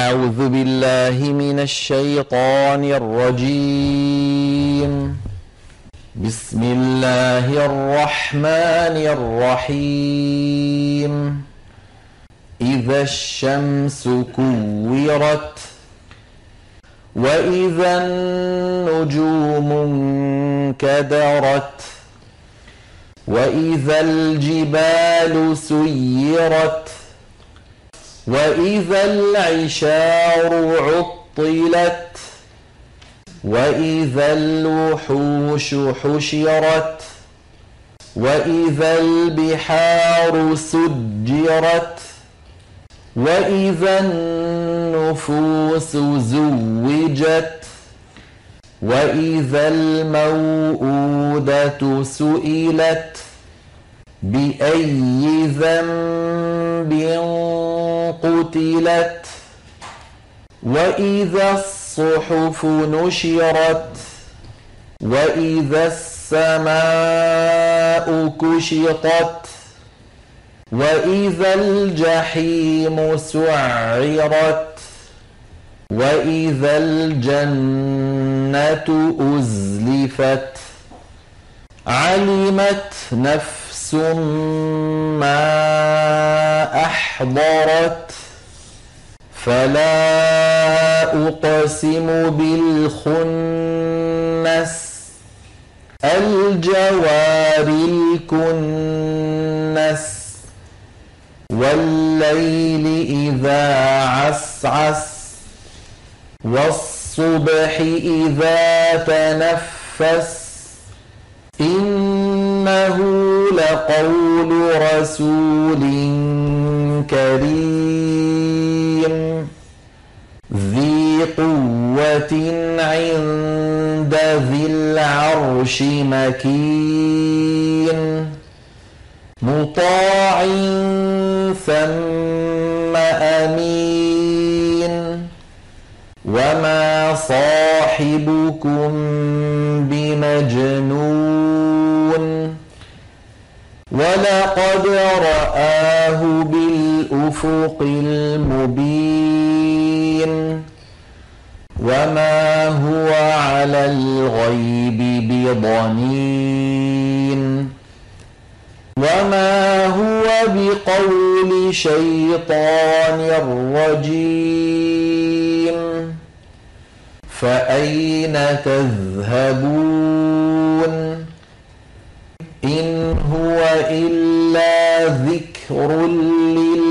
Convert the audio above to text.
أعوذ بالله من الشيطان الرجيم. بسم الله الرحمن الرحيم. إذا الشمس كورت وإذا النجوم انكدرت وإذا الجبال سيرت وإذا العشار عطلت وإذا الوحوش حشرت وإذا البحار سجرت وإذا النفوس زوجت وإذا الموءودة سئلت بأي ذنب قتلت وإذا الصحف نشرت وإذا السماء كشطت وإذا الجحيم سعرت وإذا الجنة أزلفت علمت نفس ما أحضرت فلا أقسم بالخنس الجوار الكنس والليل إذا عسعس والصبح إذا تنفس إنه لقول رسول كريم. ذي قوة عند ذي العرش مكين. مطاع ثم أمين. وما صاحبكم بمجنون ولقد رآه بالأفق المبين وما هو على الغيب بضنين وما هو بقول شيطان رجيم فأين تذهبون